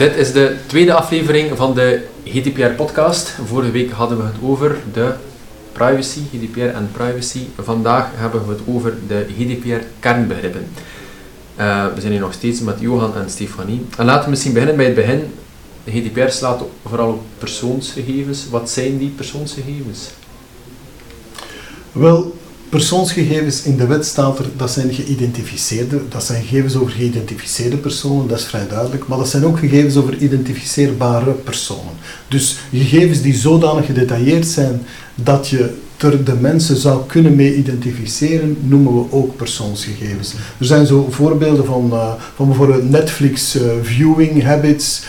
Dit is de tweede aflevering van de GDPR-podcast. Vorige week hadden we het over de privacy, GDPR en privacy. Vandaag hebben we het over de GDPR-kernbegrippen. Uh, we zijn hier nog steeds met Johan en Stefanie. En laten we misschien beginnen bij het begin. De GDPR slaat vooral op persoonsgegevens. Wat zijn die persoonsgegevens? Wel, Persoonsgegevens in de wet staat er, dat zijn geïdentificeerde, dat zijn gegevens over geïdentificeerde personen, dat is vrij duidelijk, maar dat zijn ook gegevens over identificeerbare personen. Dus gegevens die zodanig gedetailleerd zijn dat je er de mensen zou kunnen mee identificeren, noemen we ook persoonsgegevens. Er zijn zo voorbeelden van, uh, van bijvoorbeeld Netflix uh, viewing habits,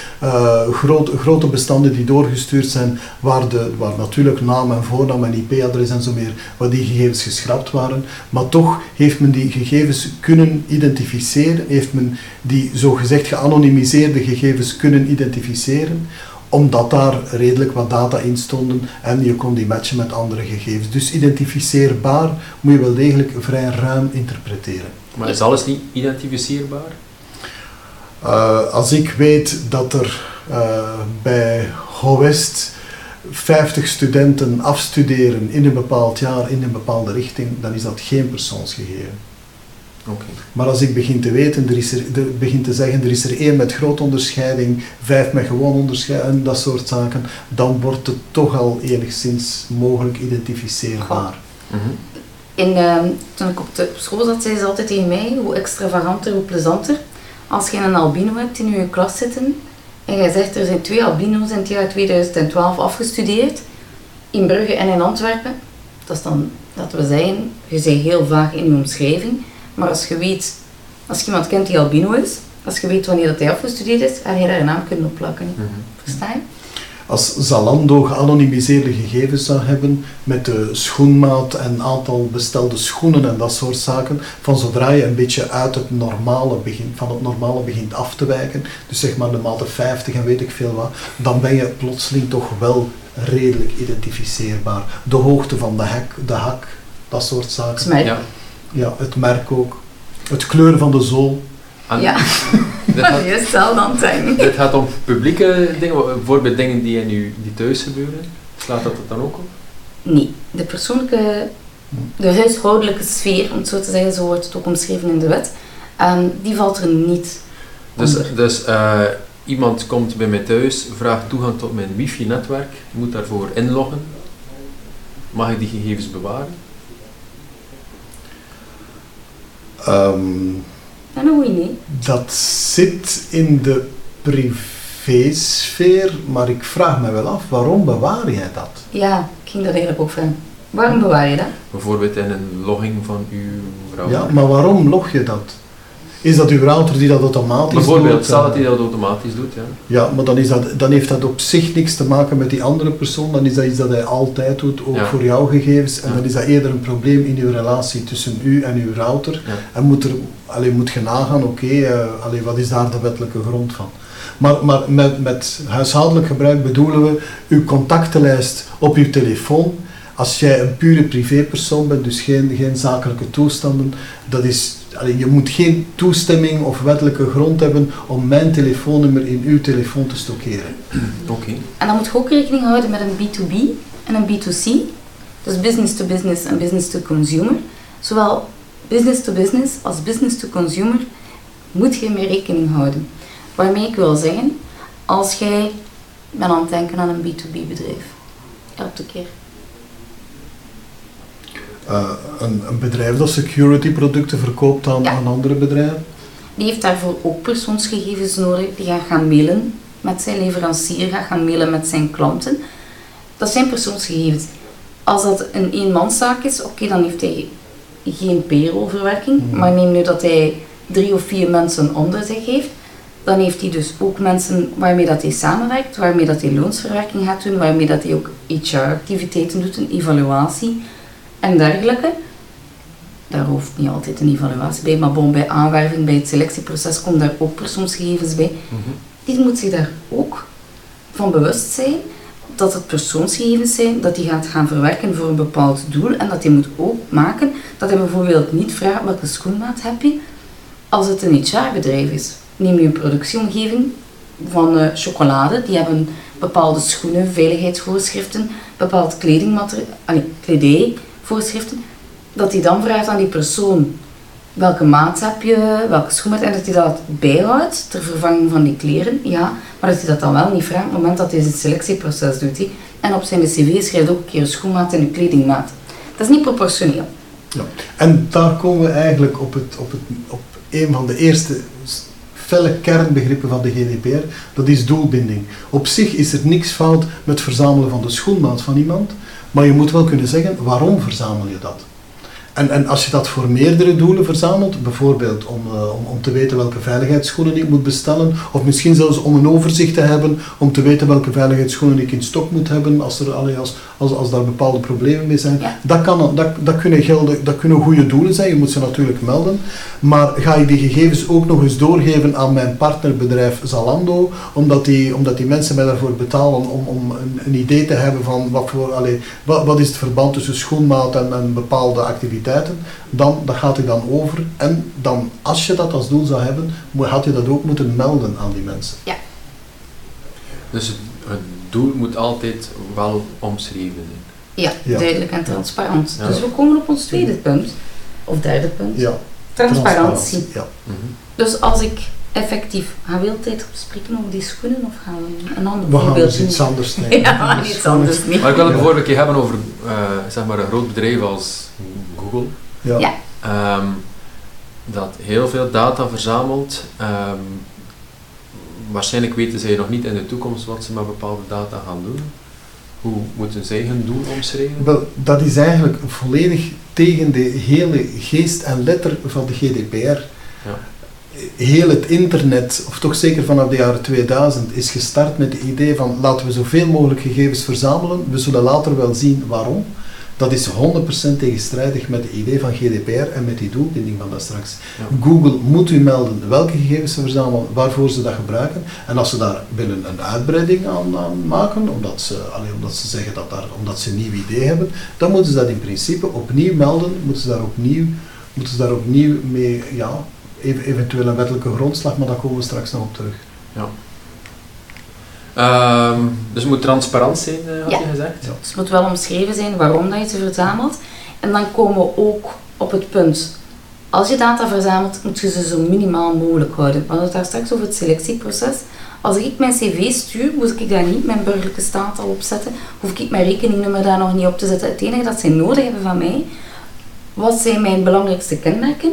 groot, grote bestanden die doorgestuurd zijn, waar, de, waar natuurlijk naam en voornaam en IP-adres en zo meer, waar die gegevens geschrapt waren. Maar toch heeft men die gegevens kunnen identificeren, heeft men die zogezegd geanonimiseerde gegevens kunnen identificeren omdat daar redelijk wat data in stonden en je kon die matchen met andere gegevens. Dus identificeerbaar moet je wel degelijk vrij ruim interpreteren. Maar is alles niet identificeerbaar? Uh, als ik weet dat er uh, bij HOWEST 50 studenten afstuderen in een bepaald jaar in een bepaalde richting, dan is dat geen persoonsgegeven. Maar als ik begin te weten, er is er, begin te zeggen, er is er één met groot onderscheiding, vijf met gewoon onderscheiding, dat soort zaken, dan wordt het toch al enigszins mogelijk identificeerbaar. Mhm. In, uh, toen ik op, de, school zat, zei ze altijd tegen mij, hoe extravaganter, hoe plezanter. Als je een albino hebt in je klas zitten, en jij zegt er zijn twee albino's in het jaar 2012 afgestudeerd, in Brugge en in Antwerpen, dat is dan, laten we zeggen, je zei heel vaag in je omschrijving, maar als je weet, als je iemand kent die albino is, als je weet wanneer dat hij afgestudeerd is, ga je daar een naam kunnen op plakken. Mm Versta je? Als Zalando geanonimiseerde gegevens zou hebben met de schoenmaat en aantal bestelde schoenen en dat soort zaken, van zodra je een beetje uit het normale begint, van het normale begint af te wijken, dus zeg maar de maat 50 en weet ik veel wat, dan ben je plotseling toch wel redelijk identificeerbaar. De hoogte van de hek, de hak, dat soort zaken. Ja. Ja, het merk ook. Het kleur van de zool. ja, dit gaat, je zal dan zijn. Dit gaat om publieke dingen, bijvoorbeeld dingen die in u die thuis gebeuren. Slaat dat het dan ook op? Nee, de persoonlijke, de huishoudelijke sfeer, om het zo te zeggen, zo wordt het ook omschreven in de wet, um, die valt er niet Dus, dus uh, iemand komt bij mij thuis, vraagt toegang tot mijn wifi-netwerk, moet daarvoor inloggen. Mag ik die gegevens bewaren? Um, dat is niet. Dat zit in de privésfeer, maar ik vraag me wel af, waarom bewaar jij dat? Ja, ik ging dat eigenlijk ook vragen. Waarom bewaar je dat? Bijvoorbeeld in een logging van uw router. Ja, maar waarom log je dat? Is dat uw router die dat automatisch doet? Bijvoorbeeld, stel dat hij dat automatisch doet, ja. Ja, maar dan, is dat, dan heeft dat op zich niks te maken met die andere persoon. Dan is dat iets dat hij altijd doet, ook voor jouw gegevens. En dan is dat eerder een probleem in uw relatie tussen u en uw router. En moet, er, alleen moet je nagaan, oké, okay, uh, wat is daar de wettelijke grond van? Maar, maar met, met huishoudelijk gebruik bedoelen we uw contactenlijst op uw telefoon. Als jij een pure privépersoon bent, dus geen, geen zakelijke toestanden, dat is Allee, je moet geen toestemming of wettelijke grond hebben om mijn telefoonnummer in uw telefoon te stockeren. Oké. En dan moet je ook rekening houden met een B2B en een B2C. Dus business to business en business to consumer. Zowel business to business als business to consumer moet je mee rekening houden. Waarmee ik wil zeggen, als jij bent aan het denken aan een B2B bedrijf, elke keer uh, een, een, bedrijf dat security producten verkoopt aan, aan andere bedrijven? Die heeft daarvoor ook persoonsgegevens nodig. Die gaat gaan mailen met zijn leverancier, gaat gaan mailen met zijn klanten. Dat zijn persoonsgegevens. Als dat een eenmanszaak is, oké, dan heeft hij geen payrollverwerking. Mm. Maar neem nu dat hij drie of vier mensen onder zich heeft, dan heeft hij dus ook mensen waarmee dat hij samenwerkt, waarmee dat hij loonsverwerking gaat doen, waarmee dat hij ook HR-activiteiten doet, een evaluatie en dergelijke. Daar hoeft niet altijd een evaluatie bij, maar bon, bij aanwerving, bij het selectieproces komen daar ook persoonsgegevens bij. Mhm. Die moet zich daar ook van bewust zijn dat het persoonsgegevens zijn, dat hij gaat gaan verwerken voor een bepaald doel en dat hij moet ook maken dat hij bijvoorbeeld niet vraagt welke schoenmaat heb je als het een HR-bedrijf is. Neem je een productieomgeving, van eh, chocolade. Die hebben bepaalde schoenen, veiligheidsvoorschriften, bepaald kledingmateriaal, allee, Dat hij dan vraagt aan die persoon welke maat heb je, welke schoenmaat, en dat hij dat bijhoudt ter vervanging van die kleren. Ja, maar dat hij dat dan wel niet vraagt op het moment dat hij zijn selectieproces doet. hè. En op zijn cv schrijft ook een keer schoenmaat en een kledingmaat. Dat is niet proportioneel. Ja. En daar komen we eigenlijk op, het, op, het, op een van de eerste felle kernbegrippen van de GDPR, dat is doelbinding. Op zich is er niks fout met verzamelen van de schoenmaat van iemand, maar je moet wel kunnen zeggen waarom verzamel je dat. En, en als je dat voor meerdere doelen verzamelt, bijvoorbeeld om, eh, om, om te weten welke veiligheidsschoenen ik moet bestellen, of misschien zelfs om een overzicht te hebben, om te weten welke veiligheidsschoenen ik in stok moet hebben als, er, allee, als, als, als daar bepaalde problemen mee zijn. Ja. Dat, kan, dat, dat, kunnen gelden, dat kunnen goede doelen zijn, je moet ze natuurlijk melden. Maar ga je die gegevens ook nog eens doorgeven aan mijn partnerbedrijf Zalando, omdat die, omdat die mensen mij daarvoor betalen om, om een, een idee te hebben van wat, voor, allee, wat, wat is het verband tussen schoenmaat en, en bepaalde activiteiten, dan dat gaat hij dan over. En dan, als je dat als doel zou hebben, had je dat ook moeten melden aan die mensen. Dus het, het doel moet altijd wel omschreven zijn. Ja, Ja. duidelijk en transparant. Ja. Dus we komen op ons tweede punt, of derde punt. Ja, Transparantie. Ja. Mhm. Dus als ik effectief, gaan we heel de tijd spreken over die schoenen of gaan we een ander We gaan voorbeeld dus doen? iets anders nemen. Ja, Dus iets anders niet. Maar ik wil het bijvoorbeeld een keer hebben over eh, zeg maar een groot bedrijf als Google. Ja. Ja. Ehm, dat heel veel data verzamelt. Ehm, waarschijnlijk weten zij nog niet in de toekomst wat ze met bepaalde data gaan doen. Hoe moeten zij hun doel omschrijven? Wel, dat is eigenlijk volledig tegen de hele geest en letter van de GDPR. Ja. Heel het internet, of toch zeker vanaf de jaren 2000, is gestart met het idee van laten we zoveel mogelijk gegevens verzamelen. We zullen later wel zien waarom. Dat is 100% tegenstrijdig met het idee van GDPR en met die doelbinding van dat straks. Ja. Google moet u melden welke gegevens ze verzamelen, waarvoor ze dat gebruiken. En als ze daar willen een uitbreiding aan, aan maken, omdat ze, allee, omdat ze zeggen dat daar, omdat ze een nieuw idee hebben, dan moeten ze dat in principe opnieuw melden, moeten ze daar opnieuw, moeten ze daar opnieuw mee, ja, ev- eventueel een wettelijke grondslag, maar daar komen we straks nog op terug. Ehm, dus het moet transparant zijn, eh, had Ja. je gezegd? Ja. Dus het moet wel omschreven zijn waarom dat je ze verzamelt. En dan komen we ook op het punt. Als je data verzamelt, moet je ze zo minimaal mogelijk houden. We hadden het daar straks over het selectieproces. Als ik mijn cv stuur, moet ik daar niet mijn burgerlijke staat al op zetten. Hoef ik mijn rekeningnummer daar nog niet op te zetten. Het enige dat zij nodig hebben van mij, wat zijn mijn belangrijkste kenmerken?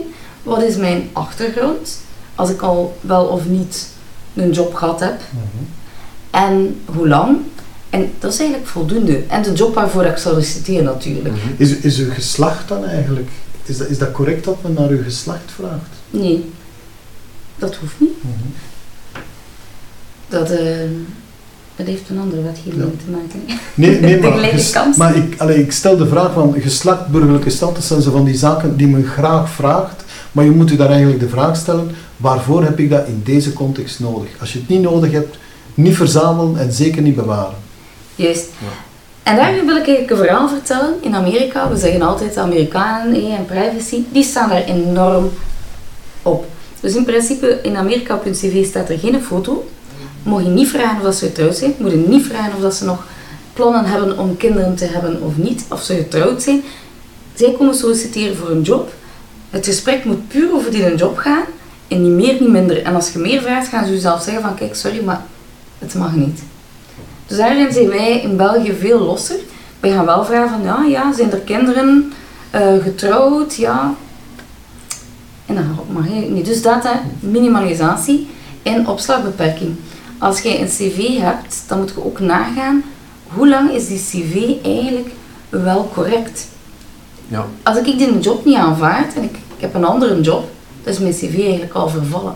Wat is mijn achtergrond? Als ik al wel of niet een job gehad heb. En hoe lang? En dat is eigenlijk voldoende. En de job waarvoor ik solliciteer natuurlijk. Mhm. Is, is uw geslacht dan eigenlijk, is dat, is dat correct dat men naar uw geslacht vraagt? Nee, dat hoeft niet. Dat, eh, dat heeft een andere wetgeving Ja. te maken. Nee, nee maar, ges- maar ik, allee, ik stel de vraag van geslacht, burgerlijke stand, dat zijn zo van die zaken die men graag vraagt, maar je moet u daar eigenlijk de vraag stellen, waarvoor heb ik dat in deze context nodig? Als je het niet nodig hebt, niet verzamelen en zeker niet bewaren. Juist. Ja. En daar wil ik eigenlijk een verhaal vertellen. In Amerika, we zeggen altijd de Amerikanen eh, en privacy, die staan daar enorm op. Dus in principe, in Amerika op hun cv staat er geen foto. Mocht je niet vragen of dat ze getrouwd zijn. Moet je niet vragen of dat ze nog plannen hebben om kinderen te hebben of niet. Of ze getrouwd zijn. Zij komen solliciteren voor een job. Het gesprek moet puur over die job gaan. En niet meer, niet minder. En als je meer vraagt, gaan ze je zelf zeggen van kijk, sorry, maar het mag niet. Dus daarin zijn wij in België veel losser. Wij gaan wel vragen van, ja, ja zijn er kinderen eh, getrouwd, ja. En dan mag je niet. Dus data minimalisatie en opslagbeperking. Als jij een cv hebt, dan moet je ook nagaan, hoe lang is die cv eigenlijk wel correct? Ja. Als ik die job niet aanvaard en ik, ik heb een andere job, dan is mijn cv eigenlijk al vervallen.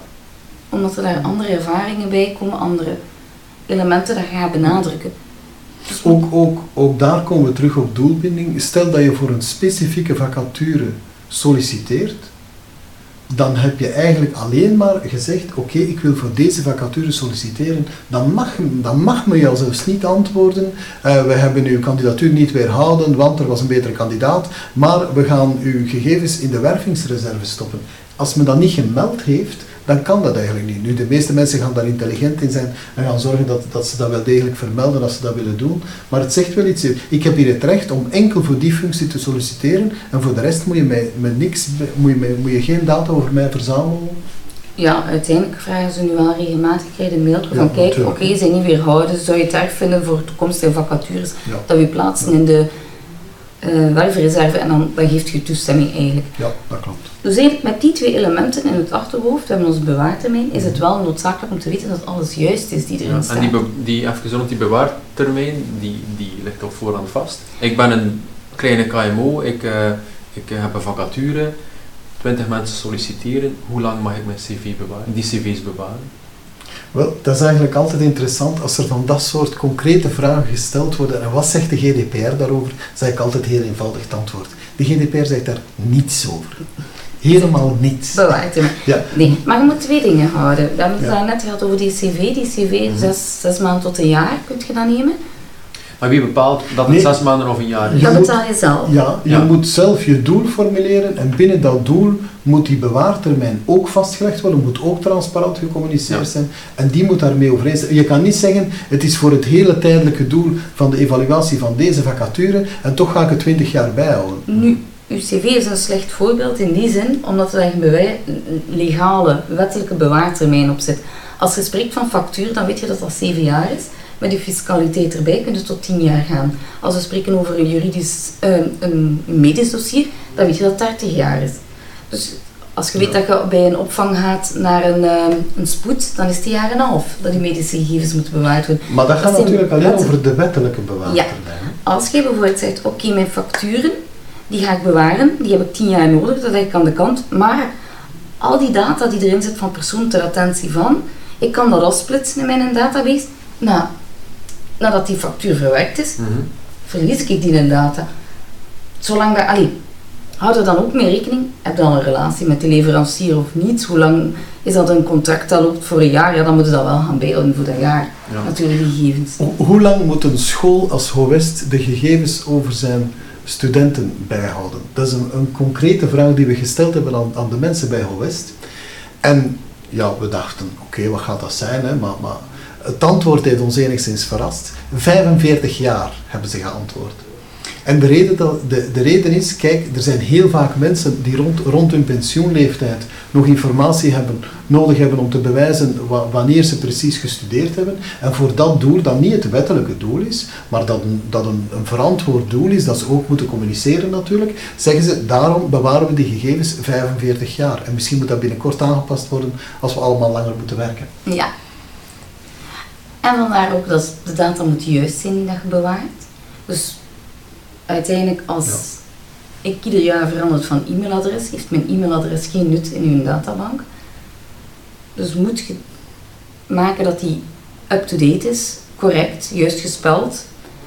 Omdat er daar andere ervaringen bij komen, andere elementen dat gaan benadrukken. Dus Ook, ook, ook daar komen we terug op doelbinding. Stel dat je voor een specifieke vacature solliciteert, dan heb je eigenlijk alleen maar gezegd, oké, ik wil voor deze vacature solliciteren, dan mag, dan mag men jou zelfs niet antwoorden, eh, we hebben uw kandidatuur niet weerhouden, want er was een betere kandidaat, maar we gaan uw gegevens in de wervingsreserve stoppen. Als men dat niet gemeld heeft, dan kan dat eigenlijk niet. Nu, de meeste mensen gaan daar intelligent in zijn en gaan zorgen dat, dat ze dat wel degelijk vermelden als ze dat willen doen. Maar het zegt wel iets. Ik heb hier het recht om enkel voor die functie te solliciteren en voor de rest moet je, mij, met niks, moet je, moet je geen data over mij verzamelen. Ja, uiteindelijk vragen ze nu wel regelmatig een mail van Ja, kijk, oké, ze zijn niet weerhouden, zou je het erg vinden voor toekomstige vacatures Ja. dat we plaatsen in de eh welverreserve en dan, dan geeft je toestemming eigenlijk. Ja, dat klopt. Dus eigenlijk met die twee elementen in het achterhoofd, we hebben onze bewaartermijn, is het wel noodzakelijk om te weten dat alles juist is die erin Ja, staat. en die, be- die, even die bewaartermijn, die, die ligt op voorhand vast. Ik ben een kleine KMO, ik, eh, ik heb een vacature, 20 mensen solliciteren. Hoe lang mag ik mijn cv bewaren, die cv's bewaren? Wel, dat is eigenlijk altijd interessant als er van dat soort concrete vragen gesteld worden. En wat zegt de GDPR daarover? Zeg ik altijd heel eenvoudig het antwoord. De GDPR zegt daar niets over. Helemaal niets. Ja. Nee, maar je moet twee dingen houden. We hebben het Ja. net gehad over die cv. Die cv, Mhm. zes, zes maanden tot een jaar, kun je dat nemen? Maar wie bepaalt dat het Nee. zes maanden of een jaar is? Je dat betaal je zelf. Ja, je Ja. moet zelf je doel formuleren en binnen dat doel moet die bewaartermijn ook vastgelegd worden, moet ook transparant gecommuniceerd Ja. zijn en die moet daarmee overeenstemmen. Je kan niet zeggen, het is voor het hele tijdelijke doel van de evaluatie van deze vacature en toch ga ik het 20 jaar bijhouden. Nu, uw cv is een slecht voorbeeld in die zin, omdat er een legale, wettelijke bewaartermijn op zit. Als je spreekt van factuur, dan weet je dat dat 7 jaar is. Met die fiscaliteit erbij kun je tot 10 jaar gaan. Als we spreken over een juridisch, eh, een, een medisch dossier, dan weet je dat het 30 jaar is. Dus als je weet Ja. dat je bij een opvang gaat naar een, eh, een spoed, dan is het een jaar en een half dat die medische gegevens moeten bewaard worden. Maar dat gaat Dat natuurlijk alleen wetten. over de wettelijke bewaartermijn. hè. Als je bijvoorbeeld zegt, oké, mijn facturen, die ga ik bewaren, die heb ik 10 jaar nodig, dat heb ik aan de kant, maar al die data die erin zit van persoon ter attentie van, ik kan dat afsplitsen in mijn database. Nou, nadat die factuur verwerkt is, Mhm. verlies ik die in data. Zolang dat, allee, houd er dan ook mee rekening, heb je dan een relatie met de leverancier of niet? Hoe lang is dat een contract dat loopt voor een jaar? Ja, dan moeten we dat wel gaan bijhouden voor dat jaar, Ja. natuurlijk die gegevens. Ho- Hoe lang moet een school als HOWEST de gegevens over zijn studenten bijhouden? Dat is een, een concrete vraag die we gesteld hebben aan, aan de mensen bij HOWEST. En ja, we dachten, oké, wat gaat dat zijn? Hè? Maar, maar het antwoord heeft ons enigszins verrast. 45 jaar hebben ze geantwoord. En de reden, dat, de, de reden is, kijk, er zijn heel vaak mensen die rond, rond hun pensioenleeftijd nog informatie hebben, nodig hebben om te bewijzen wa- wanneer ze precies gestudeerd hebben. En voor dat doel, dat niet het wettelijke doel is, maar dat een, dat een, een verantwoord doel is, dat ze ook moeten communiceren natuurlijk, zeggen ze, daarom bewaren we die gegevens 45 jaar. En misschien moet dat binnenkort aangepast worden als we allemaal langer moeten werken. Ja. En vandaar ook dat de data moet juist zijn die dat je bewaart. Dus uiteindelijk als ik ieder jaar verander van e-mailadres, heeft mijn e-mailadres geen nut in uw databank. Dus moet je maken dat die up-to-date is, correct, juist gespeld.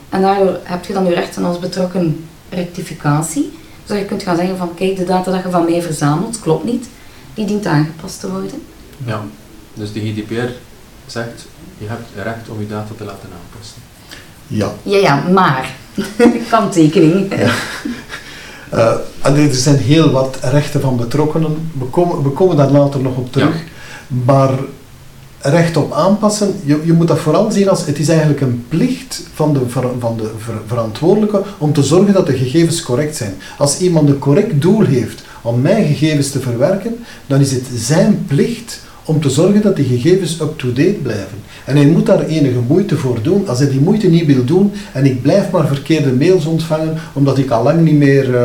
En daardoor heb je dan je rechten als betrokken rectificatie. Dus je kunt gaan zeggen van kijk, de data dat je van mij verzamelt, klopt niet. Die dient aangepast te worden. Ja. Dus de GDPR zegt, je hebt recht om je data te laten aanpassen. Ja. Ja, ja, maar. Kanttekening. Eh, en er zijn heel wat rechten van betrokkenen. We komen, we komen daar later nog op terug. Maar recht op aanpassen, je, je moet dat vooral zien als het is eigenlijk een plicht van de, ver- van de ver- verantwoordelijke om te zorgen dat de gegevens correct zijn. Als iemand een correct doel heeft om mijn gegevens te verwerken, dan is het zijn plicht om te zorgen dat die gegevens up-to-date blijven. En hij moet daar enige moeite voor doen. Als hij die moeite niet wil doen en ik blijf maar verkeerde mails ontvangen omdat ik al lang niet meer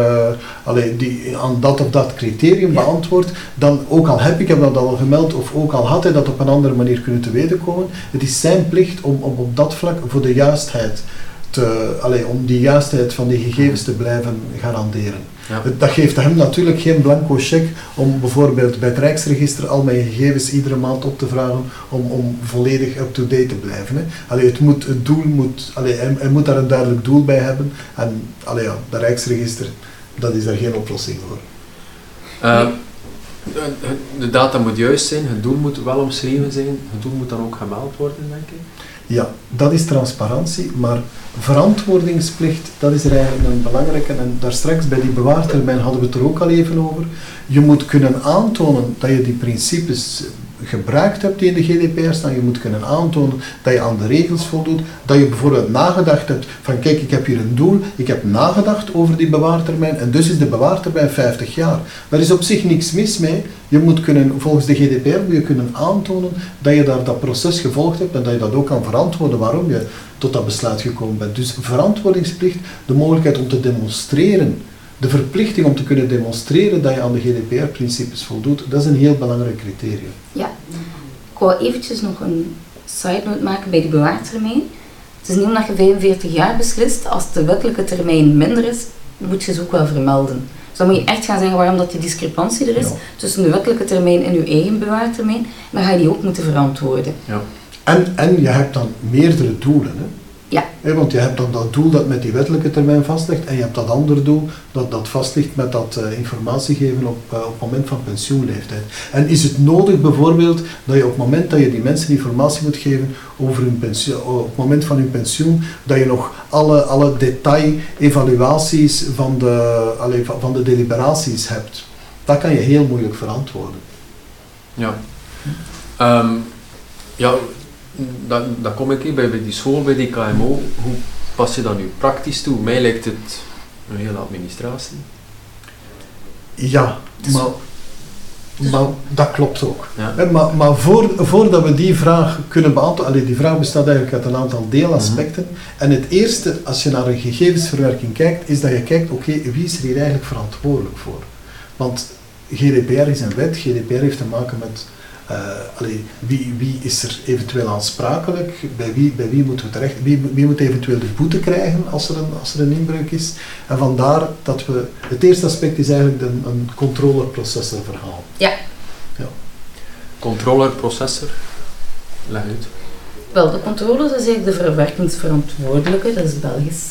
allee, die, aan dat of dat criterium Ja. beantwoord, dan ook al heb ik hem dat al gemeld of ook al had hij dat op een andere manier kunnen te weten komen, het is zijn plicht om, om op dat vlak voor de juistheid te, allee, om die juistheid van die gegevens te blijven garanderen. Ja. Dat geeft hem natuurlijk geen blanco cheque om bijvoorbeeld bij het Rijksregister al mijn gegevens iedere maand op te vragen om, om volledig up-to-date te blijven. Hè. Allee, het, moet, het doel moet, allee, hij, hij moet daar een duidelijk doel bij hebben en allee, ja, dat Rijksregister, dat is daar geen oplossing voor. Eh, de data moet juist zijn, het doel moet wel omschreven zijn, het doel moet dan ook gemeld worden, denk ik. Ja, dat is transparantie, maar verantwoordingsplicht, dat is er eigenlijk een belangrijke. En daar straks bij die bewaartermijn hadden we het er ook al even over. Je moet kunnen aantonen dat je die principes gebruikt hebt in de GDPR staan. Je moet kunnen aantonen dat je aan de regels voldoet. Dat je bijvoorbeeld nagedacht hebt van kijk, ik heb hier een doel, ik heb nagedacht over die bewaartermijn en dus is de bewaartermijn 50 jaar. Daar is op zich niks mis mee. Je moet kunnen, volgens de GDPR moet je kunnen aantonen dat je daar dat proces gevolgd hebt en dat je dat ook kan verantwoorden waarom je tot dat besluit gekomen bent. Dus verantwoordingsplicht, de mogelijkheid om te demonstreren de verplichting om te kunnen demonstreren dat je aan de GDPR-principes voldoet, dat is een heel belangrijk criterium. Ja, ik wou eventjes nog een side note maken bij die bewaartermijn. Het is niet omdat je 45 jaar beslist, als de wettelijke termijn minder is, moet je ze ook wel vermelden. Dus dan moet je echt gaan zeggen waarom dat die discrepantie er is Ja. tussen de wettelijke termijn en je eigen bewaartermijn. Dan ga je die ook moeten verantwoorden. Ja. En, en je hebt dan meerdere doelen. Hè? Ja. Want je hebt dan dat doel dat met die wettelijke termijn vastlegt en je hebt dat andere doel dat, dat vastligt met dat eh, informatie geven op, eh, op het moment van pensioenleeftijd. En is het nodig bijvoorbeeld dat je op het moment dat je die mensen informatie moet geven over hun pensioen, op het moment van hun pensioen, dat je nog alle, alle detail-evaluaties van de, allee, van, van de deliberaties hebt. Dat kan je heel moeilijk verantwoorden. Ja. Ehm, ja, dan, dan kom ik hier bij, bij die school, bij die KMO. Hoe pas je dat nu praktisch toe? Mij lijkt het een hele administratie. Ja, maar, maar dat klopt ook. Ja. Maar, maar voor, voordat we die vraag kunnen beantwoorden, allee, die vraag bestaat eigenlijk uit een aantal deelaspecten. En het eerste, als je naar een gegevensverwerking kijkt, is dat je kijkt, oké, wie is er hier eigenlijk verantwoordelijk voor? Want GDPR is een wet, GDPR heeft te maken met eh, allee, wie, wie is er eventueel aansprakelijk, bij wie, bij wie moeten we terecht, wie, wie moet eventueel de boete krijgen als er, een, als er een inbreuk is. En vandaar dat we, het eerste aspect is eigenlijk een, een controller-processor verhaal. Controller, processor. Leg uit. Wel, de controller is eigenlijk de verwerkingsverantwoordelijke, dat is Belgisch.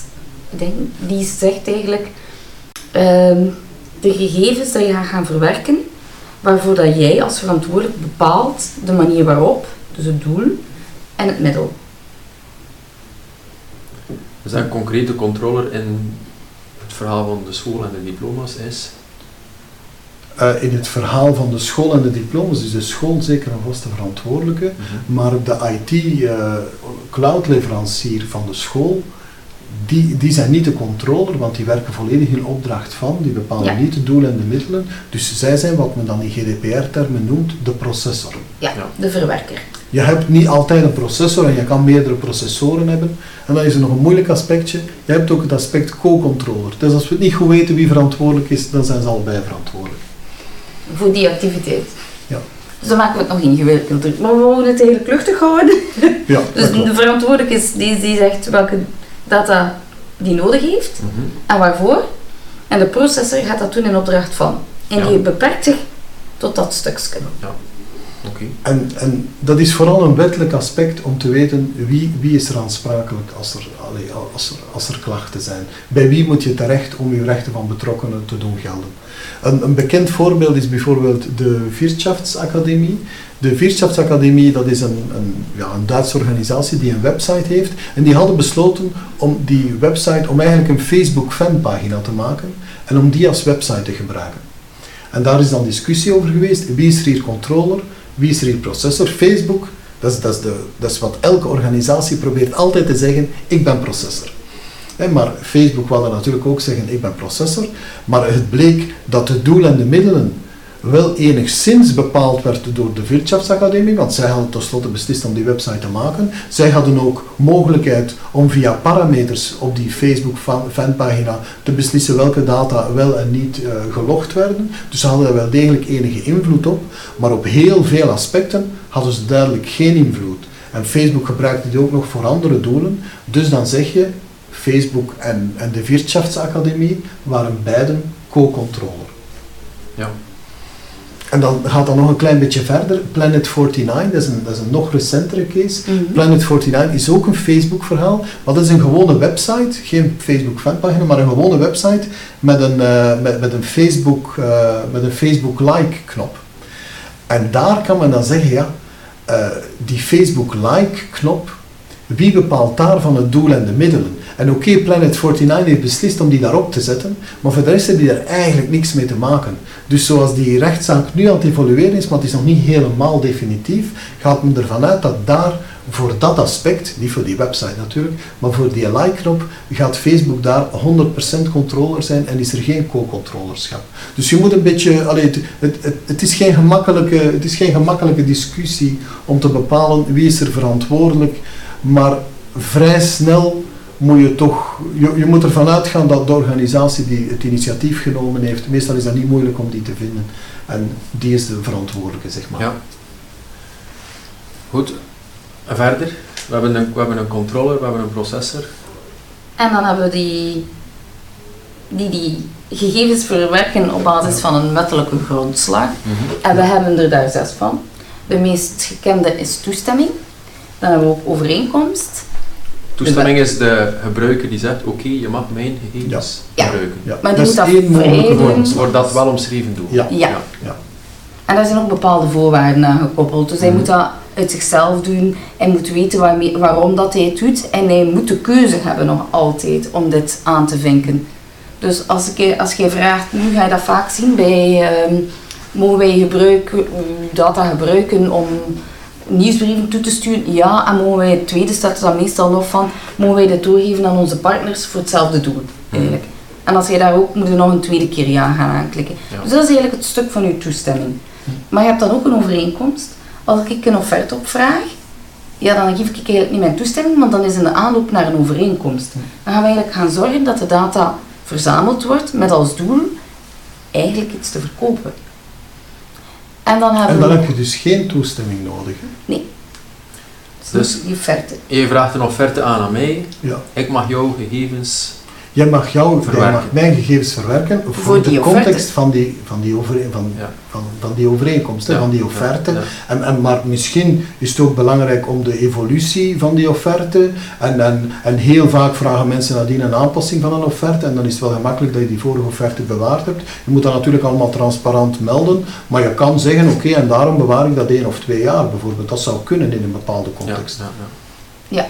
Ik denk, die zegt eigenlijk ehm, de gegevens die je gaat gaan verwerken, waarvoor dat jij als verantwoordelijk bepaalt de manier waarop, dus het doel en het middel. Dus een concrete controller in het verhaal van de school en de diploma's is. Eh, in het verhaal van de school en de diplomas is de school zeker een vaste verantwoordelijke, maar de IT-cloud-leverancier van de school, die, die zijn niet de controller, want die werken volledig in opdracht van, die bepalen Ja. niet de doelen en de middelen. Dus zij zijn wat men dan in GDPR-termen noemt de processor. Ja, Ja. de verwerker. Je hebt niet altijd een processor en je kan meerdere processoren hebben. En dan is er nog een moeilijk aspectje. Je hebt ook het aspect co-controller. Dus als we het niet goed weten wie verantwoordelijk is, dan zijn ze allebei verantwoordelijk. Voor die activiteit. Ja. Dus dan maken we het nog ingewikkelder. Maar we willen het eigenlijk luchtig houden. Ja, Dus de verantwoordelijke is die, die zegt welke data die nodig heeft. Mhm. en waarvoor. En de processor gaat dat doen in opdracht van. En Ja. die beperkt zich tot dat stukje. Oké. En, en dat is vooral een wettelijk aspect om te weten wie, wie is er aansprakelijk als er, allee, als, er, als er klachten zijn. Bij wie moet je terecht om je rechten van betrokkenen te doen gelden. Een, een bekend voorbeeld is bijvoorbeeld de Wirtschaftsakademie. De Wirtschaftsakademie dat is een, een, ja, een Duitse organisatie die een website heeft. En die hadden besloten om die website, om eigenlijk een Facebook fanpagina te maken en om die als website te gebruiken. En daar is dan discussie over geweest. Wie is er hier controller? Wie is er hier processor? Facebook, dat is, dat, de, dat wat elke organisatie probeert altijd te zeggen, ik ben processor. Maar Facebook wilde natuurlijk ook zeggen, ik ben processor. Maar het bleek dat de doelen en de middelen wel enigszins bepaald werd door de Wirtschaftsakademie, want zij hadden tenslotte beslist om die website te maken. Zij hadden ook mogelijkheid om via parameters op die Facebook fan- fanpagina te beslissen welke data wel en niet eh, gelogd werden. Dus ze hadden er wel degelijk enige invloed op, maar op heel veel aspecten hadden ze duidelijk geen invloed. En Facebook gebruikte die ook nog voor andere doelen. Dus dan zeg je, Facebook en, en de Wirtschaftsakademie waren beiden co-controller. Ja. En dan gaat dat nog een klein beetje verder. Planet 49, dat is een, dat is een nog recentere case. Planet 49 is ook een Facebook-verhaal, maar dat is een gewone website, geen Facebook-fanpagina, maar een gewone website met een, eh, met, met een Facebook, eh, met een Facebook like-knop. En daar kan men dan zeggen, ja, eh, die Facebook like-knop, Wie bepaalt daarvan het doel en de middelen? En oké, Planet 49 heeft beslist om die daarop te zetten, maar voor de rest hebben die er eigenlijk niks mee te maken. Dus zoals die rechtszaak nu aan het evolueren is, maar het is nog niet helemaal definitief, gaat men ervan uit dat daar voor dat aspect, niet voor die website natuurlijk, maar voor die like-knop, gaat Facebook daar 100% controller zijn en is er geen co-controllerschap. Dus je moet een beetje, allee, het, het, het, het, is geen gemakkelijke, het is geen gemakkelijke discussie om te bepalen wie is er verantwoordelijk, maar vrij snel moet je toch, je, je moet ervan uitgaan dat de organisatie die het initiatief genomen heeft, meestal is dat niet moeilijk om die te vinden. En die is de verantwoordelijke, zeg maar. Ja. Goed, en verder? We hebben, een, we hebben een controller, we hebben een processor. En dan hebben we die, die die gegevens verwerken op basis van een wettelijke grondslag. En we hebben er daar zes van. De meest gekende is toestemming. Dan hebben we ook overeenkomst. Toestemming is de gebruiker die zegt, oké, je mag mijn gegevens Ja. gebruiken. Ja, Maar die dat moet is dat vrij doen. Wordt dat wel omschreven doen? Ja. Ja. Ja. En daar zijn ook bepaalde voorwaarden aan gekoppeld. Dus hij Mhm. moet dat uit zichzelf doen. Hij moet weten waarmee, waarom dat hij het doet. En hij moet de keuze hebben nog altijd om dit aan te vinken. Dus als, ik, als jij vraagt, nu ga je dat vaak zien bij... ehm, mogen wij gebruiken, uw data gebruiken om nieuwsbrieven toe te sturen? Ja, en mogen wij, het tweede staat er dan meestal nog van, mogen wij dit doorgeven aan onze partners voor hetzelfde doel, eigenlijk. En als je daar ook, moet je nog een tweede keer ja gaan aanklikken. Ja. Dus dat is eigenlijk het stuk van uw toestemming. Maar je hebt dan ook een overeenkomst. Als ik een offerte opvraag, ja, dan geef ik eigenlijk niet mijn toestemming, want dan is in de aanloop naar een overeenkomst. Dan gaan we eigenlijk gaan zorgen dat de data verzameld wordt met als doel eigenlijk iets te verkopen. En dan hebben En dan we heb je dus geen toestemming nodig. hè? dus Dus- die offerte. Je vraagt een offerte aan aan mij, Ja. ik mag jouw gegevens... Jij mag, jou, jij mag mijn gegevens verwerken voor, de offerte. context van die, van die, overeen, van, Ja. van, van die overeenkomst, Ja, van die offerte. ja. En, en, maar misschien is het ook belangrijk om de evolutie van die offerte. En, en, en heel vaak vragen mensen nadien een aanpassing van een offerte. En dan is het wel gemakkelijk dat je die vorige offerte bewaard hebt. Je moet dat natuurlijk allemaal transparant melden. Maar je kan zeggen, oké, en daarom bewaar ik dat één of twee jaar bijvoorbeeld. Dat zou kunnen in een bepaalde Ja, context. ja, ja.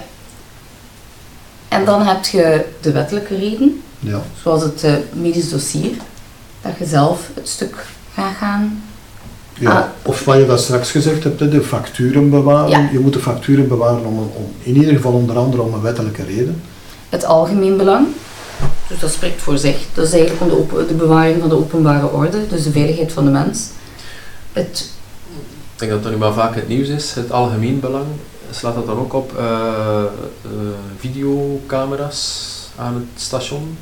En dan heb je de wettelijke reden, Ja. zoals het eh, medisch dossier, dat je zelf het stuk gaat gaan. Ja, Ah. of wat je dat straks gezegd hebt, de facturen bewaren. Ja. Je moet de facturen bewaren om, om, in ieder geval onder andere om een wettelijke reden. Het algemeen belang, dus dat spreekt voor zich. Dat is eigenlijk om de, open- de bewaring van de openbare orde, dus de veiligheid van de mens. Het, Ik denk dat dat nu wel vaak het nieuws is, het algemeen belang. Slaat dat dan ook op eh, videocamera's aan het station?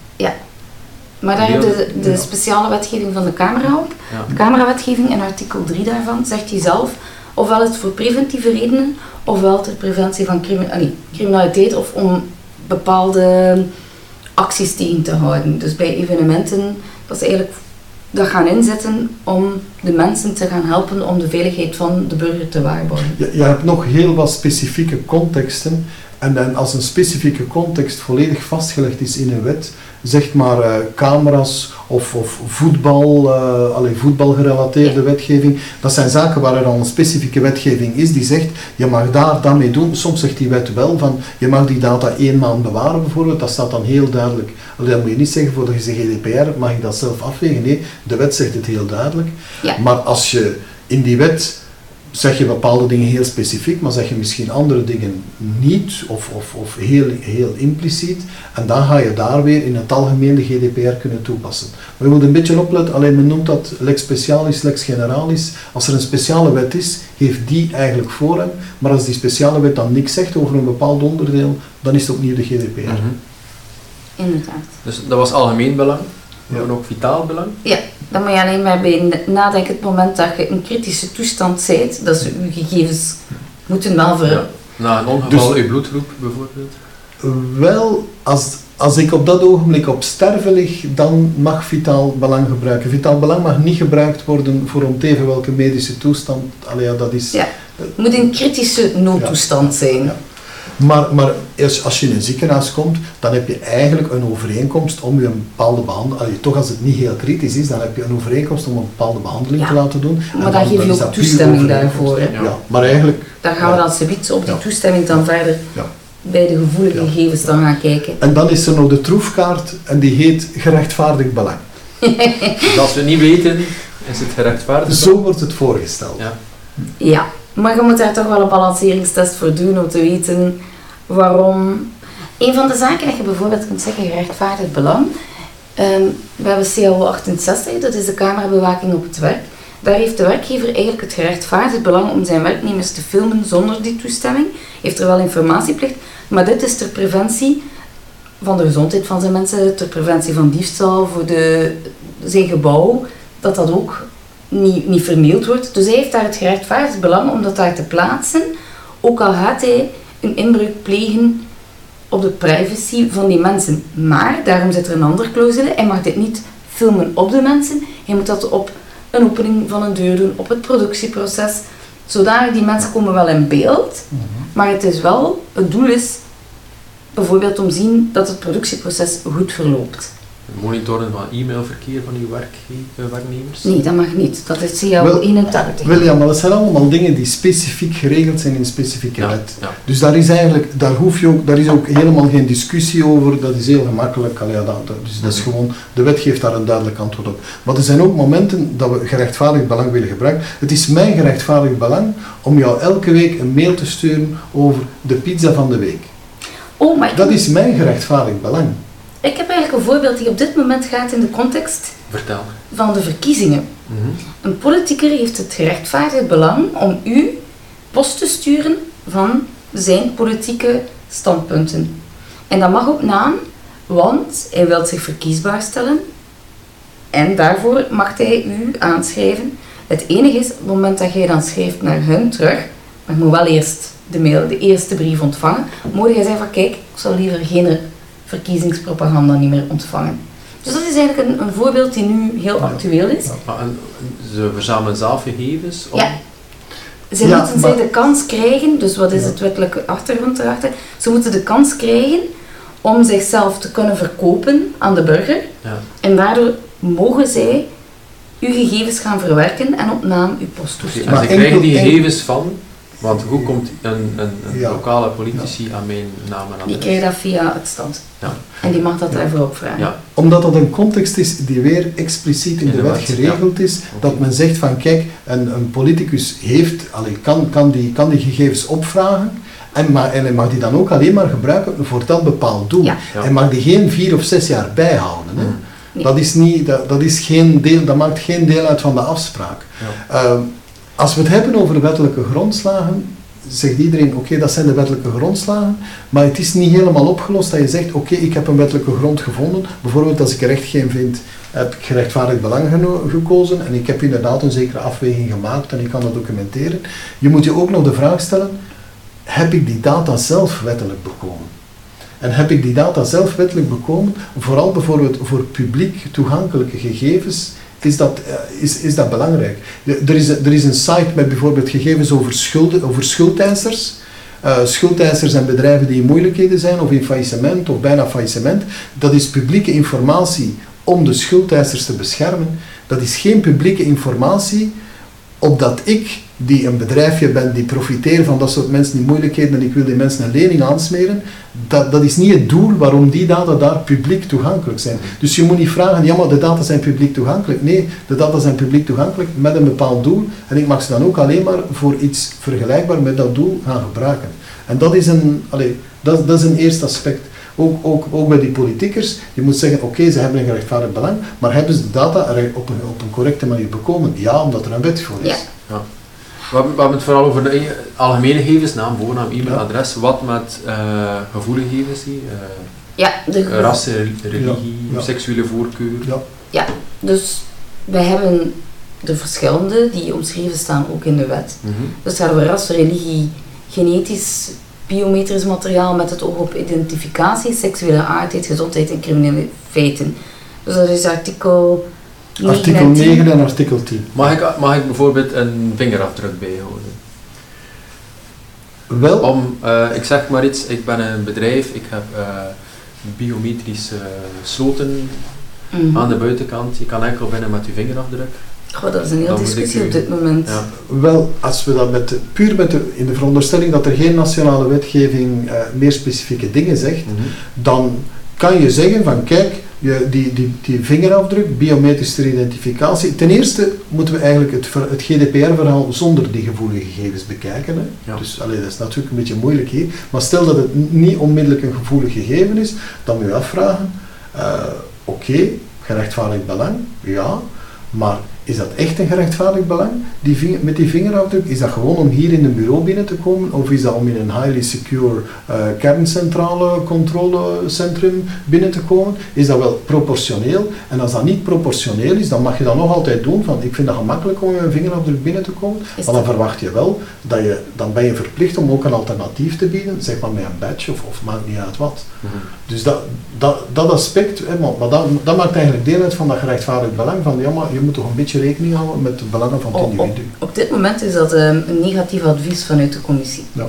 maar daar heb de, de Ja. speciale wetgeving van de camera op. Ja. De camerawetgeving in artikel 3 daarvan zegt hij zelf, ofwel het voor preventieve redenen, ofwel ter preventie van crimi- allee, criminaliteit of om bepaalde acties tegen te houden. Dus bij evenementen, dat is eigenlijk dat gaan inzetten om de mensen te gaan helpen om de veiligheid van de burger te waarborgen. Je, je hebt nog heel wat specifieke contexten. En, en als een specifieke context volledig vastgelegd is in een wet, zeg maar eh, camera's of, of voetbal, eh allee, voetbalgerelateerde wetgeving, dat zijn zaken waar er al een specifieke wetgeving is die zegt, je mag daar dat mee doen. Soms zegt die wet wel van, je mag die data één maand bewaren bijvoorbeeld, dat staat dan heel duidelijk. Allee, dat moet je niet zeggen je zegt GDPR, mag ik dat zelf afwegen. Nee, de wet zegt het heel duidelijk. Ja. Maar als je in die wet zeg je bepaalde dingen heel specifiek, maar zeg je misschien andere dingen niet of, of, of heel, heel impliciet. En dan ga je daar weer in het algemeen de GDPR kunnen toepassen. Maar je moet een beetje opletten, alleen men noemt dat lex specialis, lex generalis. Als er een speciale wet is, heeft die eigenlijk voorrang. Maar als die speciale wet dan niks zegt over een bepaald onderdeel, dan is het opnieuw de GDPR. Mhm. Inderdaad. Dus dat was algemeen belang. Ja. hebben ook vitaal belang. Dan moet je alleen maar bij nadenken het moment dat je in kritische toestand bent, dat ze je gegevens moeten wel ver... Ja. Na een ongeval, Dus- uw bloedgroep bijvoorbeeld. Wel, als, als ik op dat ogenblik op sterven lig, dan mag vitaal belang gebruiken. Vitaal belang mag niet gebruikt worden voor om te even welke medische toestand. Allee, ja, dat is, Ja. Het moet in kritische noodtoestand zijn. Maar, maar als, als je in een ziekenhuis komt, dan heb je eigenlijk een overeenkomst om je een bepaalde behandeling, toch als het niet heel kritisch is, dan heb je een overeenkomst om een bepaalde behandeling Ja. te laten doen. En Maar dan geef je ook toestemming daarvoor, hè? Ja. maar eigenlijk, Daar gaan we dan subiet op die Ja. toestemming dan verder ja. bij de gevoelige Ja. gegevens dan gaan kijken. En dan is er nog de troefkaart en die heet gerechtvaardigd belang. Dus als we niet weten, is het gerechtvaardigd. Zo wordt het voorgesteld. Ja. Maar je moet daar toch wel een balanceringstest voor doen om te weten waarom. Een van de zaken dat je bijvoorbeeld kunt zeggen, gerechtvaardigd belang. Ehm, we hebben CAO 68, dat is de camerabewaking op het werk. Daar heeft de werkgever eigenlijk het gerechtvaardigd belang om zijn werknemers te filmen zonder die toestemming. Heeft er wel informatieplicht, maar dit is ter preventie van de gezondheid van zijn mensen, ter preventie van diefstal, voor de, zijn gebouw, dat dat ook niet, niet vernield wordt. Dus hij heeft daar het gerechtvaardigd belang om dat daar te plaatsen, ook al gaat hij een inbreuk plegen op de privacy van die mensen. Maar, daarom zit er een andere clausule, hij mag dit niet filmen op de mensen, hij moet dat op een opening van een deur doen, op het productieproces, zodanig die mensen komen wel in beeld, maar het is wel, het doel is bijvoorbeeld om zien dat het productieproces goed verloopt. Monitoren van e-mailverkeer van uw eh, werknemers. Nee, dat mag niet. Dat is CAO Wel, 81. William, maar dat zijn allemaal dingen die specifiek geregeld zijn in een specifieke Ja, wet. ja. Dus daar is eigenlijk, daar hoef je ook, daar is ook helemaal geen discussie over, dat is heel gemakkelijk. Allee, dat, dus dat is Mhm. gewoon, de wet geeft daar een duidelijk antwoord op. Maar er zijn ook momenten dat we gerechtvaardigd belang willen gebruiken. Het is mijn gerechtvaardigd belang om jou elke week een mail te sturen over de pizza van de week. Oh, maar ik, Dat is mijn gerechtvaardigd belang. Ik heb eigenlijk een voorbeeld die op dit moment gaat in de context Vertel. van de verkiezingen. Mhm. Een politicus heeft het gerechtvaardigd belang om u post te sturen van zijn politieke standpunten. En dat mag op naam, want hij wil zich verkiesbaar stellen en daarvoor mag hij u aanschrijven. Het enige is, op het moment dat jij dan schrijft naar hun terug, maar je moet wel eerst de mail, de eerste brief ontvangen, moet jij zeggen van kijk, ik zou liever geen verkiezingspropaganda niet meer ontvangen. Dus dat is eigenlijk een, een voorbeeld die nu heel Ja. actueel is. En, ze verzamelen zelf gegevens om... Ja. Ze Ja, moeten maar- zij de kans krijgen, dus wat is Ja. het wettelijke achtergrond erachter? Ze moeten de kans krijgen om zichzelf te kunnen verkopen aan de burger. Ja. En daardoor mogen zij uw gegevens gaan verwerken en op naam uw post En toesturen. Maar ze krijgen die gegevens van, want hoe komt een, een, een Ja. lokale politici aan mijn naam en Die adres? krijgt dat via het stand. Ja. En die mag dat daarvoor opvragen. Ja. Omdat dat een context is die weer expliciet in In de de wet wet, geregeld is, dat men zegt van kijk, een, een politicus heeft, allee, kan, kan, die, kan die gegevens opvragen en, ma- en hij mag die dan ook alleen maar gebruiken voor dat bepaald doel. Ja. Ja. Hij mag die geen vier of zes jaar bijhouden. Hè. Nee. Dat, is niet, dat, dat, is geen deel, dat maakt geen deel uit van de afspraak. Ja. Als we het hebben over wettelijke grondslagen, zegt iedereen, oké, dat zijn de wettelijke grondslagen, maar het is niet helemaal opgelost dat je zegt, oké, ik heb een wettelijke grond gevonden, bijvoorbeeld als ik er echt geen vind, heb ik gerechtvaardigd belang gekozen en ik heb inderdaad een zekere afweging gemaakt en ik kan dat documenteren. Je moet je ook nog de vraag stellen, heb ik die data zelf wettelijk bekomen? En heb ik die data zelf wettelijk bekomen, vooral bijvoorbeeld voor publiek toegankelijke gegevens, is dat, eh, is, is dat belangrijk. Er is, er is een site met bijvoorbeeld gegevens over, schulden, over schuldeisers. Eh schuldeisers en bedrijven die in moeilijkheden zijn of in faillissement of bijna faillissement. Dat is publieke informatie om de schuldeisers te beschermen. Dat is geen publieke informatie opdat ik, die een bedrijfje ben, die profiteer van dat soort mensen in moeilijkheden en ik wil die mensen een lening aansmeren, dat, dat is niet het doel waarom die data daar publiek toegankelijk zijn. Dus je moet niet vragen, ja maar de data zijn publiek toegankelijk. Nee, de data zijn publiek toegankelijk met een bepaald doel en ik mag ze dan ook alleen maar voor iets vergelijkbaar met dat doel gaan gebruiken. En dat is een, allee, dat, dat is een eerste aspect. Ook, ook, ook bij die politiekers, je moet zeggen, oké, ze hebben een gerechtvaardigd belang, maar hebben ze de data op een, op een correcte manier bekomen? Ja, omdat er een wet voor is. Ja. We hebben, we hebben het vooral over de algemene gegevens, naam, voornaam, e-mail, Ja. adres. Wat met eh gevoelige gegevens, die, eh, Ja, de, ras, re- religie, Ja. seksuele voorkeur. Ja. dus wij hebben de verschillende die omschreven staan ook in de wet. Mhm. Dus gaat over ras, religie, genetisch, biometrisch materiaal met het oog op identificatie, seksuele aardheid, gezondheid en criminele feiten. Dus dat is artikel 9 Artikel en 10. 9 en artikel 10. Mag, ik, mag ik bijvoorbeeld een vingerafdruk bijhouden? Wel, Om, eh, ik zeg maar iets, ik ben een bedrijf, ik heb eh, biometrische sloten Mhm. aan de buitenkant. Je kan enkel binnen met je vingerafdruk. Goh, dat is een Dan moet discussie op dit moment. Ja. Wel, als we dat met, puur met de, in de veronderstelling dat er geen nationale wetgeving eh, meer specifieke dingen zegt, Mhm. dan kan je zeggen van kijk, je, die, die, die vingerafdruk, biometrische identificatie. Ten eerste moeten we eigenlijk het, het GDPR-verhaal zonder die gevoelige gegevens bekijken. Hè. Ja. Dus allee, dat is natuurlijk een beetje moeilijk hier. Maar stel dat het niet onmiddellijk een gevoelig gegeven is, dan moet je afvragen, eh, oké, gerechtvaardigd belang, ja, maar is dat echt een gerechtvaardigd belang? Die vinger, met die vingerafdruk, is dat gewoon om hier in een bureau binnen te komen? Of is dat om in een highly secure eh, kerncentrale controlecentrum binnen te komen? Is dat wel proportioneel? En als dat niet proportioneel is, dan mag je dat nog altijd doen. Van, ik vind dat gemakkelijk om met een vingerafdruk binnen te komen. Is Maar dan dat- verwacht je wel dat je, dan ben je verplicht om ook een alternatief te bieden, zeg maar met een badge of, of maakt niet uit wat. Mhm. Dus dat, dat, dat aspect, hè, maar, maar dat, dat maakt eigenlijk deel uit van dat gerechtvaardigd belang. Van ja, maar je moet toch een beetje rekening houden met de belangen van het Op, op, individu. op dit moment is dat ehm, een negatief advies vanuit de commissie. Ja.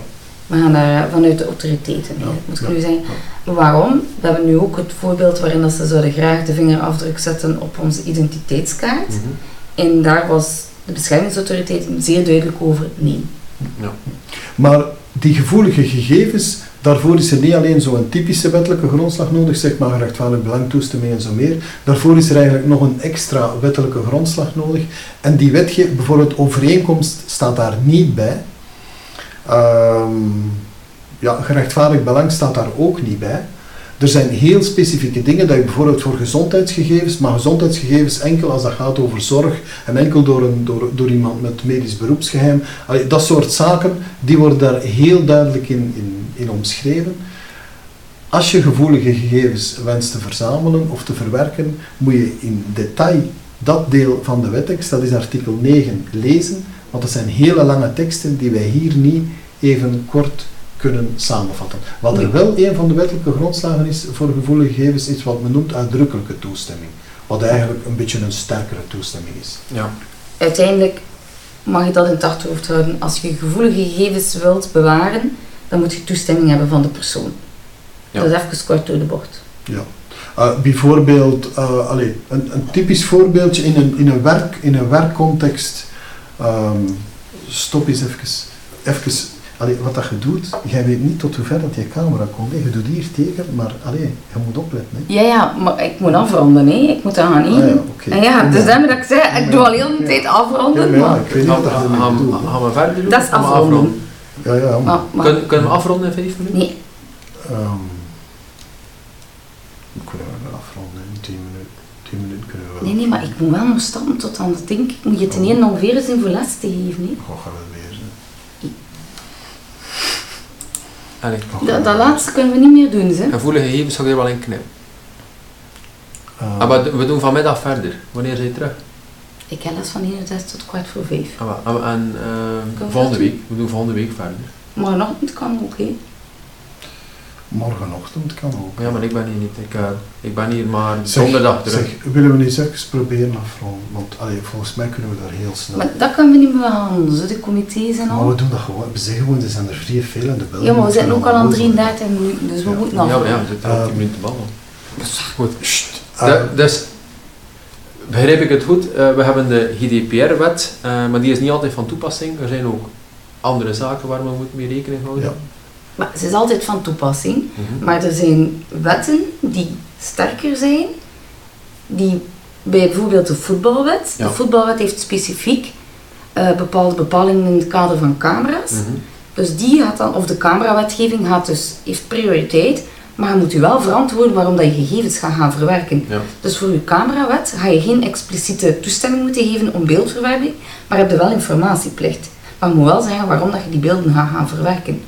We gaan daar eh, vanuit de autoriteiten, Ja, moet ik ja, nu zeggen. Waarom? We hebben nu ook het voorbeeld waarin dat ze zouden graag de vingerafdruk zetten op onze identiteitskaart. Mhm. En daar was de beschermingsautoriteit zeer duidelijk over nee. Ja. Maar die gevoelige gegevens, daarvoor is er niet alleen zo'n typische wettelijke grondslag nodig, zeg maar gerechtvaardigd belang, toestemming en zo meer. Daarvoor is er eigenlijk nog een extra wettelijke grondslag nodig. En die wetgeving, bijvoorbeeld overeenkomst, staat daar niet bij. Ehm, ja, gerechtvaardigd belang staat daar ook niet bij. Er zijn heel specifieke dingen dat je bijvoorbeeld voor gezondheidsgegevens, maar gezondheidsgegevens enkel als dat gaat over zorg en enkel door, een, door, door iemand met medisch beroepsgeheim. Dat soort zaken, die worden daar heel duidelijk in, in, in omschreven. Als je gevoelige gegevens wenst te verzamelen of te verwerken, moet je in detail dat deel van de wettekst, dat is artikel 9, lezen, want dat zijn hele lange teksten die wij hier niet even kort kunnen samenvatten. Wat er wel een van de wettelijke grondslagen is voor gevoelige gegevens, is wat men noemt uitdrukkelijke toestemming. Wat eigenlijk een beetje een sterkere toestemming is. Ja. Uiteindelijk mag je dat in het achterhoofd houden. Als je gevoelige gegevens wilt bewaren, dan moet je toestemming hebben van de persoon. Ja. Dat is even kort door de bocht. Ja. Uh, bijvoorbeeld, uh, allee, een, een typisch voorbeeldje in een, in een, werk, in een werkcontext. ehm, stop eens even. even allee, wat dat je doet, jij weet niet tot hoe ver dat je camera komt. hè. Je doet hier teken, maar allee, je moet opletten. Hè. Ja, ja, maar ik moet afronden, hè. Ik moet dat gaan Ah, eten. ja, oké. En ja, dus Ja. dat ik zei, ik doe al heel de Ja. tijd Ja, afronden, maar ja, maar... ik weet niet Gaan, wat dat je gaan, we verder doen? Dat is afronden. Ja, ja, maar, maar, maar- Kunnen, kunnen we afronden in vijf minuten? nee, ehm, we kunnen we wel afronden in 10 minuten. 10 minuten kunnen we wel. nee, nee, maar ik moet wel nog stappen tot aan het ding. Ik moet je ten ene ongeveer eens in voor les te geven, hè. Goh, gaan we weer. hè. Allee. Dat, dat laatste kunnen we niet meer doen, hè. Gevoelige gegevens zou ik er wel in knippen. Ah, Ah, maar we doen vanmiddag verder. Wanneer zijn je terug? Ik heb les van 31 tot kwart voor vijf. Ah. Ah, en eh, we volgende week. We doen volgende week verder. Morgenochtend kan ook, hè. Morgenochtend kan ook. Ja, maar ik ben hier niet. Ik, eh, ik ben hier maar Zeg, donderdag terug. Zeg, willen we eens even proberen afronden? Want allee, volgens mij kunnen we daar heel snel. Maar dat kunnen we niet meer behandelen, zo de comité's en Maar al. we doen dat gewoon. We zeggen gewoon, er zijn er vrij veel en de bel. Ja, maar we zitten ook al aan moet 33 minuten, dus we Ja. moeten ja, nog. maar ja, we zitten al Ehm, 10 minuten babbelen. Goed. Sst, De- eh, dus, begrijp ik het goed, eh, we hebben de GDPR-wet, eh, maar die is niet altijd van toepassing. Er zijn ook andere zaken waar we moeten mee rekening houden. Ja. Maar ze is altijd van toepassing. Mhm. Maar er zijn wetten die sterker zijn, die bij bijvoorbeeld de voetbalwet. Ja. De voetbalwet heeft specifiek eh, bepaalde bepalingen in het kader van camera's. Mhm. Dus die gaat dan, of de camerawetgeving gaat dus, heeft prioriteit, maar je moet je wel verantwoorden waarom dat je gegevens gaat gaan verwerken. Ja. Dus voor je camerawet ga je geen expliciete toestemming moeten geven om beeldverwerking, maar heb je wel informatieplicht. Maar je moet wel zeggen waarom dat je die beelden gaat gaan verwerken.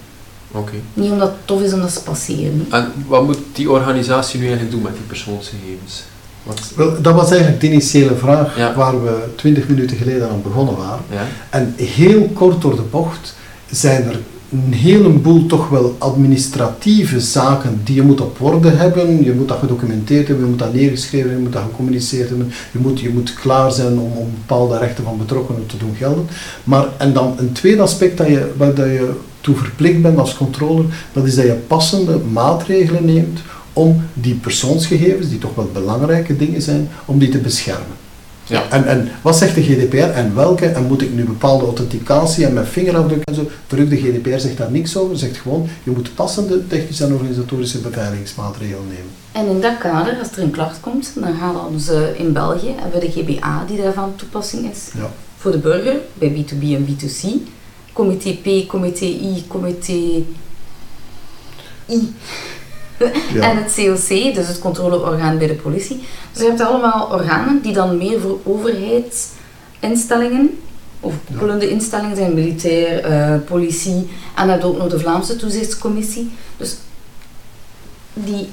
Oké. Niet omdat het tof is om dat ze passeren. En wat moet die organisatie nu eigenlijk doen met die persoonsgegevens? Wat, wel, dat was eigenlijk de initiële vraag Ja. waar we 20 minuten geleden aan begonnen waren. ja? En heel kort door de bocht zijn er een heleboel toch wel administratieve zaken die je moet op orde hebben. Je moet dat gedocumenteerd hebben, je moet dat neergeschreven hebben, je moet dat gecommuniceerd hebben. Je moet, je moet klaar zijn om, om bepaalde rechten van betrokkenen te doen gelden. Maar, en dan een tweede aspect dat je, waar dat je toe verplicht bent als controller, dat is dat je passende maatregelen neemt om die persoonsgegevens, die toch wel belangrijke dingen zijn, om die te beschermen. Ja. En, en wat zegt de GDPR en welke? En moet ik nu bepaalde authenticatie en mijn vingerafdruk en zo? Terug, de GDPR zegt daar niks over. Zegt gewoon, je moet passende technische en organisatorische beveiligingsmaatregelen nemen. En in dat kader, als er een klacht komt, dan gaan we ze in België, hebben we de GBA die daarvan toepassing is. Ja. Voor de burger, bij B2B en B2C. Comité P, Comité I, Comité I. Ja. En het COC, dus het controleorgaan bij de politie. Dus je hebt allemaal organen die dan meer voor overheidsinstellingen, of koppelende instellingen zijn, militair, eh, politie. En dan ook nog de Vlaamse toezichtscommissie. Dus die,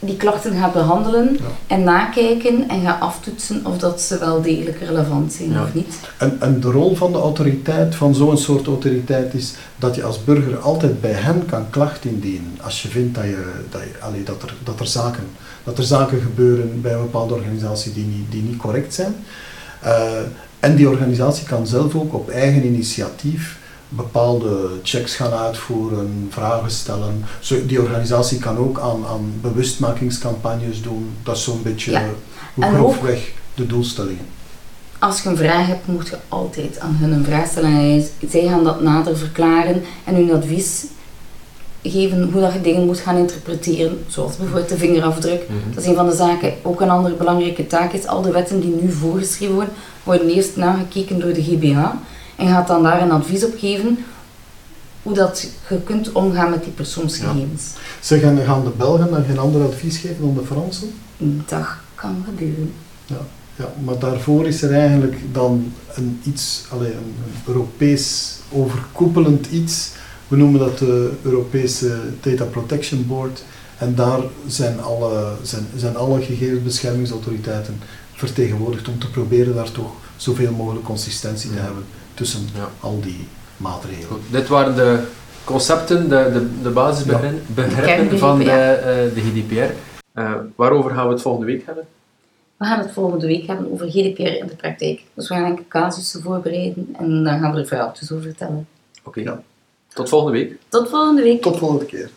die klachten gaat behandelen Ja. en nakijken en gaat aftoetsen of dat ze wel degelijk relevant zijn Ja. of niet. En, en de rol van de autoriteit, van zo'n soort autoriteit, is dat je als burger altijd bij hen kan klacht indienen. Als je vindt dat, je, dat, je, allee, dat, er, dat, er zaken, dat er zaken gebeuren bij een bepaalde organisatie die niet, die niet correct zijn. Eh, en die organisatie kan zelf ook op eigen initiatief bepaalde checks gaan uitvoeren, vragen stellen. Zo, die organisatie kan ook aan, aan bewustmakingscampagnes doen. Dat is zo'n beetje Ja. hoe grofweg de doelstellingen. Als je een vraag hebt, moet je altijd aan hun een vraag stellen. En zij gaan dat nader verklaren en hun advies geven hoe dat je dingen moet gaan interpreteren. Zoals bijvoorbeeld de vingerafdruk. Mhm. Dat is een van de zaken. Ook een andere belangrijke taak is, al de wetten die nu voorgeschreven worden, worden eerst nagekeken door de GBH. En gaat dan daar een advies op geven hoe dat je kunt omgaan met die persoonsgegevens. Ze gaan, gaan de Belgen dan geen ander advies geven dan de Fransen? Dat kan gebeuren. Ja, ja, maar daarvoor is er eigenlijk dan een iets, allee, een, Europees overkoepelend iets. We noemen dat de Europese Data Protection Board. En daar zijn alle, zijn, zijn alle gegevensbeschermingsautoriteiten vertegenwoordigd om te proberen daar toch zoveel mogelijk consistentie te Ja. hebben tussen Ja. al die maatregelen. Goed, dit waren de concepten, de, de, de basisbegrippen van de, ja. eh, de GDPR. Eh, waarover gaan we het volgende week hebben? We gaan het volgende week hebben over GDPR in de praktijk. Dus we gaan enkele casussen voorbereiden en dan gaan we er verhaaltjes over vertellen. Oké, Ja. tot volgende week. Tot volgende week. Tot volgende keer.